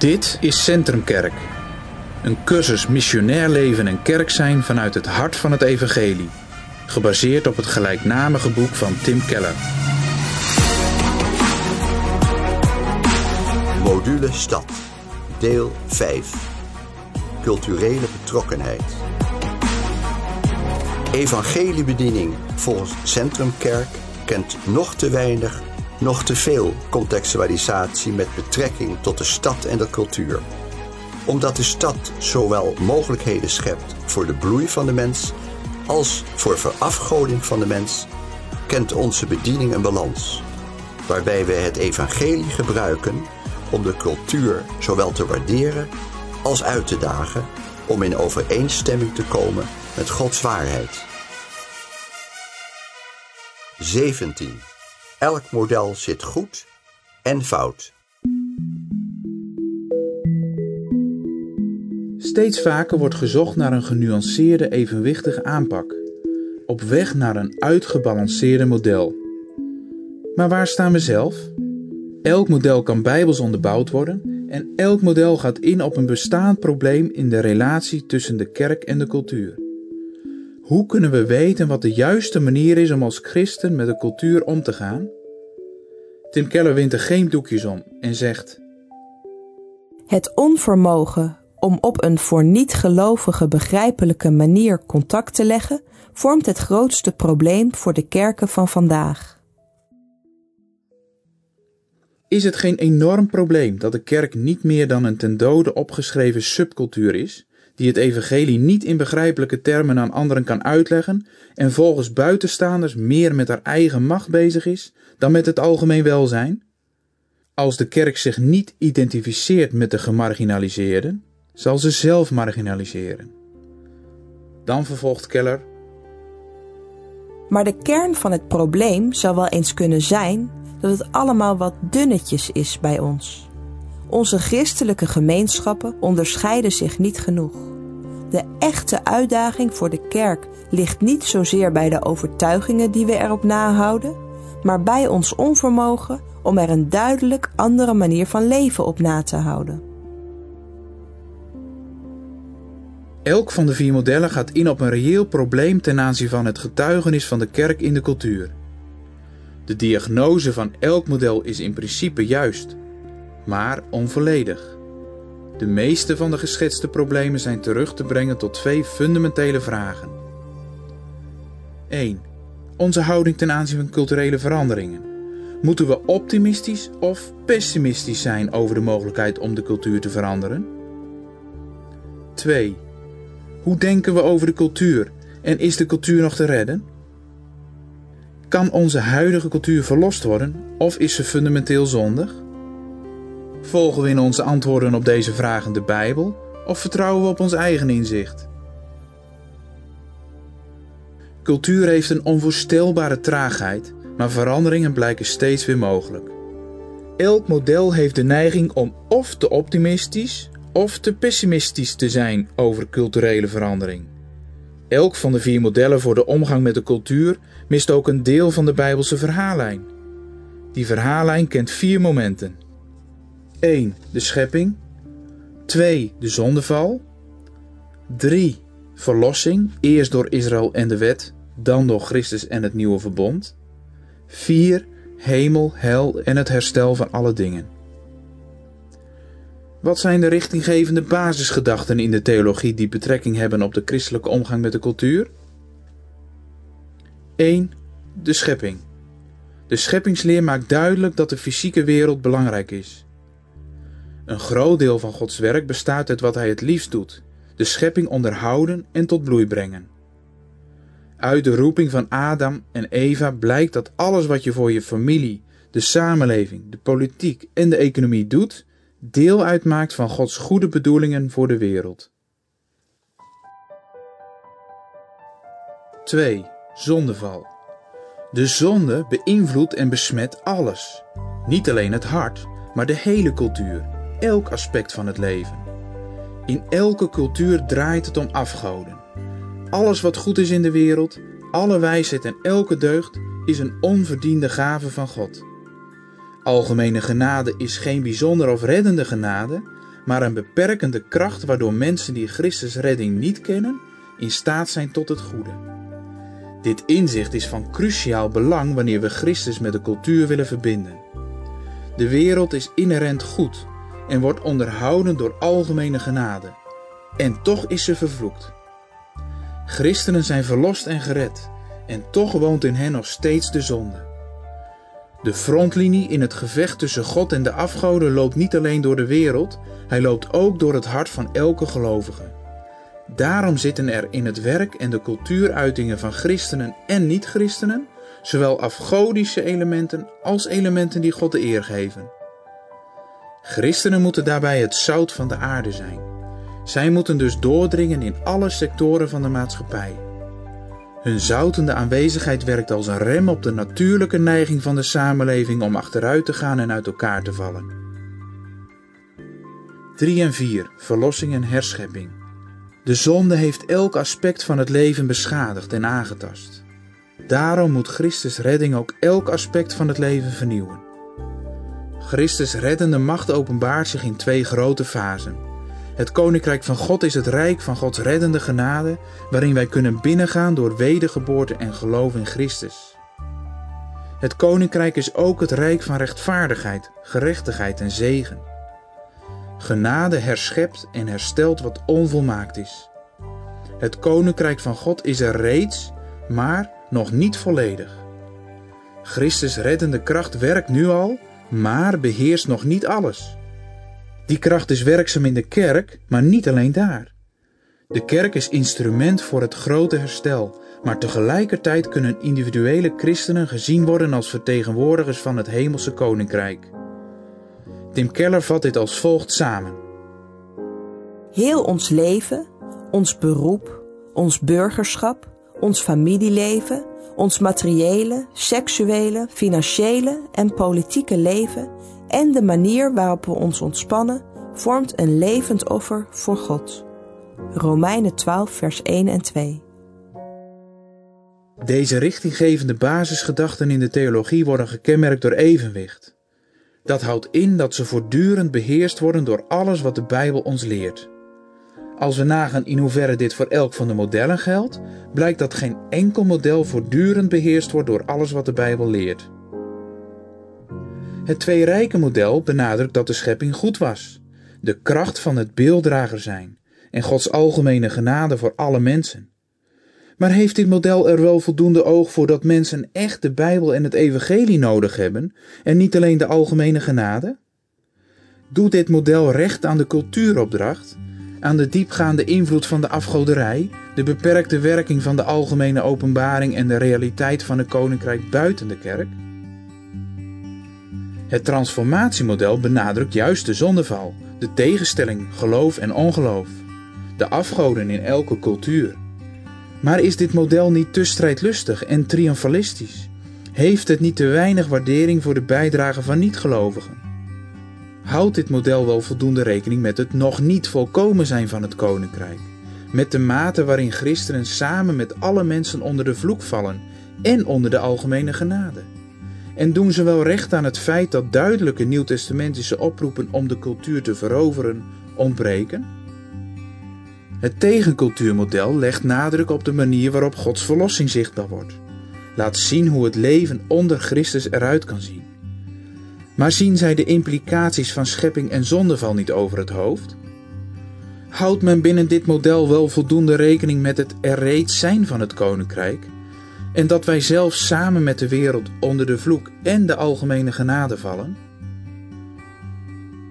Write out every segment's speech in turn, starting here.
Dit is Centrumkerk. Een cursus missionair leven en kerk zijn vanuit het hart van het evangelie. Gebaseerd op het gelijknamige boek van Tim Keller. Module Stad. Deel 5. Culturele betrokkenheid. Evangeliebediening volgens Centrumkerk kent nog te weinig, nog te veel contextualisatie met betrekking tot de stad en de cultuur. Omdat de stad zowel mogelijkheden schept voor de bloei van de mens als voor verafgoding van de mens, kent onze bediening een balans, waarbij wij het evangelie gebruiken om de cultuur zowel te waarderen als uit te dagen om in overeenstemming te komen met Gods waarheid. 17. Elk model zit goed en fout. Steeds vaker wordt gezocht naar een genuanceerde, evenwichtige aanpak. Op weg naar een uitgebalanceerde model. Maar waar staan we zelf? Elk model kan bijbels onderbouwd worden en elk model gaat in op een bestaand probleem in de relatie tussen de kerk en de cultuur. Hoe kunnen we weten wat de juiste manier is om als christen met de cultuur om te gaan? Tim Keller wint er geen doekjes om en zegt: Het onvermogen om op een voor niet-gelovigen begrijpelijke manier contact te leggen, vormt het grootste probleem voor de kerken van vandaag. Is het geen enorm probleem dat de kerk niet meer dan een ten dode opgeschreven subcultuur is, die het evangelie niet in begrijpelijke termen aan anderen kan uitleggen en volgens buitenstaanders meer met haar eigen macht bezig is dan met het algemeen welzijn? Als de kerk zich niet identificeert met de gemarginaliseerden, zal ze zelf marginaliseren. Dan vervolgt Keller. Maar de kern van het probleem zou wel eens kunnen zijn dat het allemaal wat dunnetjes is bij ons. Onze christelijke gemeenschappen onderscheiden zich niet genoeg. De echte uitdaging voor de kerk ligt niet zozeer bij de overtuigingen die we erop nahouden, maar bij ons onvermogen om er een duidelijk andere manier van leven op na te houden. Elk van de vier modellen gaat in op een reëel probleem ten aanzien van het getuigenis van de kerk in de cultuur. De diagnose van elk model is in principe juist, maar onvolledig. De meeste van de geschetste problemen zijn terug te brengen tot twee fundamentele vragen. 1. Onze houding ten aanzien van culturele veranderingen. Moeten we optimistisch of pessimistisch zijn over de mogelijkheid om de cultuur te veranderen? 2. Hoe denken we over de cultuur en is de cultuur nog te redden? Kan onze huidige cultuur verlost worden of is ze fundamenteel zondig? Volgen we in onze antwoorden op deze vragen de Bijbel of vertrouwen we op ons eigen inzicht? Cultuur heeft een onvoorstelbare traagheid, maar veranderingen blijken steeds weer mogelijk. Elk model heeft de neiging om of te optimistisch of te pessimistisch te zijn over culturele verandering. Elk van de vier modellen voor de omgang met de cultuur mist ook een deel van de Bijbelse verhaallijn. Die verhaallijn kent vier momenten. 1. De schepping. 2. De zondeval. 3. Verlossing, eerst door Israël en de wet, dan door Christus en het nieuwe verbond. 4. Hemel, hel en het herstel van alle dingen. Wat zijn de richtinggevende basisgedachten in de theologie die betrekking hebben op de christelijke omgang met de cultuur? 1. De schepping. De scheppingsleer maakt duidelijk dat de fysieke wereld belangrijk is. Een groot deel van Gods werk bestaat uit wat Hij het liefst doet: de schepping onderhouden en tot bloei brengen. Uit de roeping van Adam en Eva blijkt dat alles wat je voor je familie, de samenleving, de politiek en de economie doet, deel uitmaakt van Gods goede bedoelingen voor de wereld. 2. Zondeval. De zonde beïnvloedt en besmet alles. Niet alleen het hart, maar de hele cultuur, elk aspect van het leven. In elke cultuur draait het om afgoden. Alles wat goed is in de wereld, alle wijsheid en elke deugd is een onverdiende gave van God. Algemene genade is geen bijzondere of reddende genade, maar een beperkende kracht waardoor mensen die Christus redding niet kennen, in staat zijn tot het goede. Dit inzicht is van cruciaal belang wanneer we Christus met de cultuur willen verbinden. De wereld is inherent goed en wordt onderhouden door algemene genade. En toch is ze vervloekt. Christenen zijn verlost en gered, en toch woont in hen nog steeds de zonde. De frontlinie in het gevecht tussen God en de afgoden loopt niet alleen door de wereld, hij loopt ook door het hart van elke gelovige. Daarom zitten er in het werk en de cultuuruitingen van christenen en niet-christenen zowel afgodische elementen als elementen die God de eer geven. Christenen moeten daarbij het zout van de aarde zijn. Zij moeten dus doordringen in alle sectoren van de maatschappij. Hun zoutende aanwezigheid werkt als een rem op de natuurlijke neiging van de samenleving om achteruit te gaan en uit elkaar te vallen. 3 en 4. Verlossing en herschepping. De zonde heeft elk aspect van het leven beschadigd en aangetast. Daarom moet Christus redding ook elk aspect van het leven vernieuwen. Christus reddende macht openbaart zich in twee grote fasen. Het koninkrijk van God is het rijk van Gods reddende genade, waarin wij kunnen binnengaan door wedergeboorte en geloof in Christus. Het koninkrijk is ook het rijk van rechtvaardigheid, gerechtigheid en zegen. Genade herschept en herstelt wat onvolmaakt is. Het koninkrijk van God is er reeds, maar nog niet volledig. Christus reddende kracht werkt nu al, maar beheerst nog niet alles. Die kracht is werkzaam in de kerk, maar niet alleen daar. De kerk is instrument voor het grote herstel, maar tegelijkertijd kunnen individuele christenen gezien worden als vertegenwoordigers van het hemelse koninkrijk. Tim Keller vat dit als volgt samen. Heel ons leven, ons beroep, ons burgerschap, ons familieleven, ons materiële, seksuele, financiële en politieke leven en de manier waarop we ons ontspannen vormt een levend offer voor God. Romeinen 12, vers 1 en 2. Deze richtinggevende basisgedachten in de theologie worden gekenmerkt door evenwicht. Dat houdt in dat ze voortdurend beheerst worden door alles wat de Bijbel ons leert. Als we nagaan in hoeverre dit voor elk van de modellen geldt, blijkt dat geen enkel model voortdurend beheerst wordt door alles wat de Bijbel leert. Het twee model benadrukt dat de schepping goed was, de kracht van het beelddrager zijn en Gods algemene genade voor alle mensen. Maar heeft dit model er wel voldoende oog voor dat mensen echt de Bijbel en het Evangelie nodig hebben en niet alleen de algemene genade? Doet dit model recht aan de cultuuropdracht, aan de diepgaande invloed van de afgoderij, de beperkte werking van de algemene openbaring en de realiteit van het koninkrijk buiten de kerk? Het transformatiemodel benadrukt juist de zondeval, de tegenstelling geloof en ongeloof, de afgoden in elke cultuur. Maar is dit model niet te strijdlustig en triomfalistisch? Heeft het niet te weinig waardering voor de bijdrage van niet-gelovigen? Houdt dit model wel voldoende rekening met het nog niet volkomen zijn van het koninkrijk? Met de mate waarin christenen samen met alle mensen onder de vloek vallen en onder de algemene genade? En doen ze wel recht aan het feit dat duidelijke nieuwtestamentische oproepen om de cultuur te veroveren ontbreken? Het tegencultuurmodel legt nadruk op de manier waarop Gods verlossing zichtbaar wordt. Laat zien hoe het leven onder Christus eruit kan zien. Maar zien zij de implicaties van schepping en zondeval niet over het hoofd? Houdt men binnen dit model wel voldoende rekening met het er reeds zijn van het koninkrijk en dat wij zelf samen met de wereld onder de vloek en de algemene genade vallen?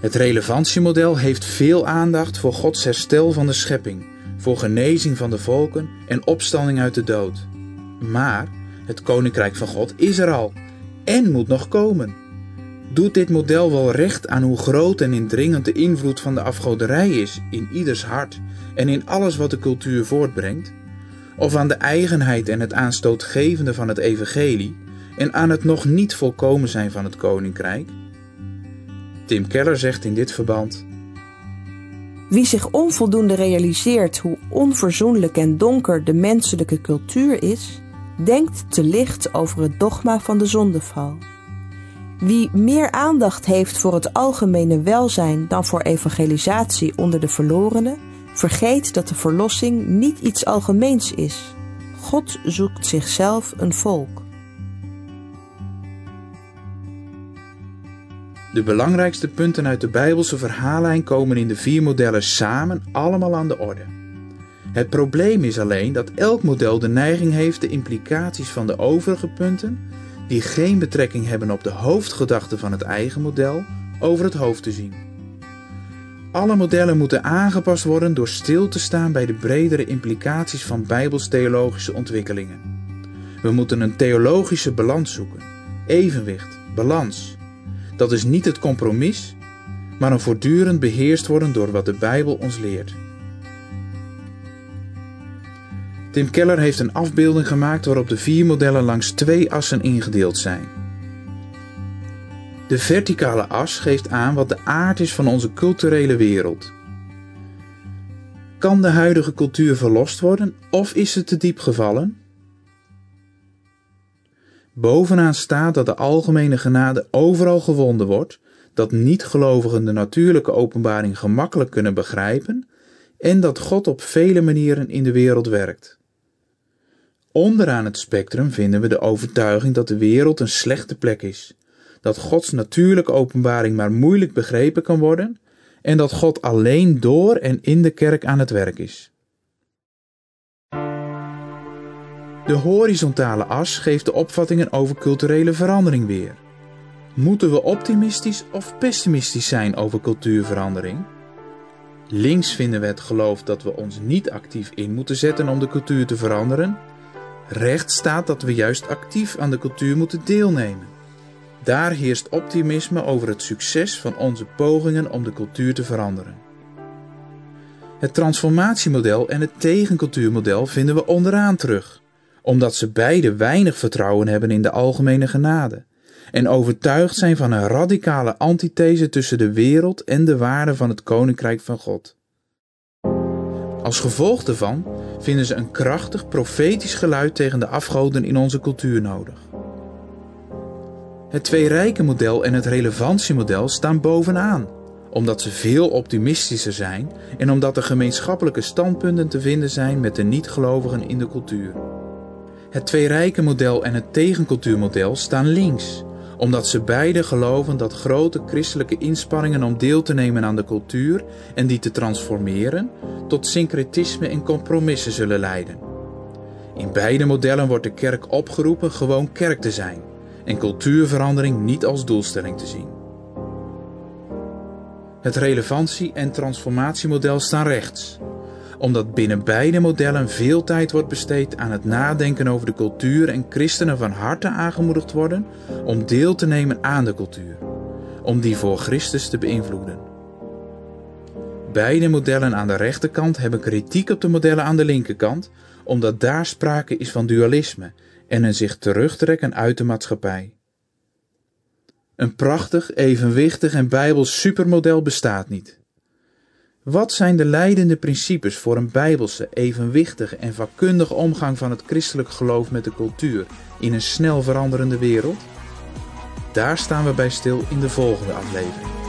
Het relevantiemodel heeft veel aandacht voor Gods herstel van de schepping, voor genezing van de volken en opstanding uit de dood. Maar het koninkrijk van God is er al en moet nog komen. Doet dit model wel recht aan hoe groot en indringend de invloed van de afgoderij is in ieders hart en in alles wat de cultuur voortbrengt? Of aan de eigenheid en het aanstootgevende van het evangelie en aan het nog niet volkomen zijn van het koninkrijk? Tim Keller zegt in dit verband: Wie zich onvoldoende realiseert hoe onverzoenlijk en donker de menselijke cultuur is, denkt te licht over het dogma van de zondeval. Wie meer aandacht heeft voor het algemene welzijn dan voor evangelisatie onder de verlorenen, vergeet dat de verlossing niet iets algemeens is. God zoekt zichzelf een volk. De belangrijkste punten uit de Bijbelse verhaallijn komen in de vier modellen samen allemaal aan de orde. Het probleem is alleen dat elk model de neiging heeft de implicaties van de overige punten, die geen betrekking hebben op de hoofdgedachte van het eigen model, over het hoofd te zien. Alle modellen moeten aangepast worden door stil te staan bij de bredere implicaties van bijbels-theologische ontwikkelingen. We moeten een theologische balans zoeken, evenwicht, balans. Dat is niet het compromis, maar een voortdurend beheerst worden door wat de Bijbel ons leert. Tim Keller heeft een afbeelding gemaakt waarop de vier modellen langs twee assen ingedeeld zijn. De verticale as geeft aan wat de aard is van onze culturele wereld. Kan de huidige cultuur verlost worden of is ze te diep gevallen? Bovenaan staat dat de algemene genade overal gewonden wordt, dat niet-gelovigen de natuurlijke openbaring gemakkelijk kunnen begrijpen en dat God op vele manieren in de wereld werkt. Onderaan het spectrum vinden we de overtuiging dat de wereld een slechte plek is, dat Gods natuurlijke openbaring maar moeilijk begrepen kan worden en dat God alleen door en in de kerk aan het werk is. De horizontale as geeft de opvattingen over culturele verandering weer. Moeten we optimistisch of pessimistisch zijn over cultuurverandering? Links vinden we het geloof dat we ons niet actief in moeten zetten om de cultuur te veranderen. Rechts staat dat we juist actief aan de cultuur moeten deelnemen. Daar heerst optimisme over het succes van onze pogingen om de cultuur te veranderen. Het transformatiemodel en het tegencultuurmodel vinden we onderaan terug, omdat ze beide weinig vertrouwen hebben in de algemene genade en overtuigd zijn van een radicale antithese tussen de wereld en de waarden van het koninkrijk van God. Als gevolg daarvan vinden ze een krachtig profetisch geluid tegen de afgoden in onze cultuur nodig. Het twee-rijken-model en het relevantiemodel staan bovenaan, omdat ze veel optimistischer zijn en omdat er gemeenschappelijke standpunten te vinden zijn met de niet-gelovigen in de cultuur. Het twee-rijken-model en het tegencultuurmodel staan links, omdat ze beide geloven dat grote christelijke inspanningen om deel te nemen aan de cultuur en die te transformeren tot syncretisme en compromissen zullen leiden. In beide modellen wordt de kerk opgeroepen gewoon kerk te zijn en cultuurverandering niet als doelstelling te zien. Het relevantie- en transformatiemodel staan rechts, omdat binnen beide modellen veel tijd wordt besteed aan het nadenken over de cultuur en christenen van harte aangemoedigd worden om deel te nemen aan de cultuur, om die voor Christus te beïnvloeden. Beide modellen aan de rechterkant hebben kritiek op de modellen aan de linkerkant, omdat daar sprake is van dualisme en een zich terugtrekken uit de maatschappij. Een prachtig, evenwichtig en bijbels supermodel bestaat niet. Wat zijn de leidende principes voor een bijbelse, evenwichtige en vakkundige omgang van het christelijk geloof met de cultuur in een snel veranderende wereld? Daar staan we bij stil in de volgende aflevering.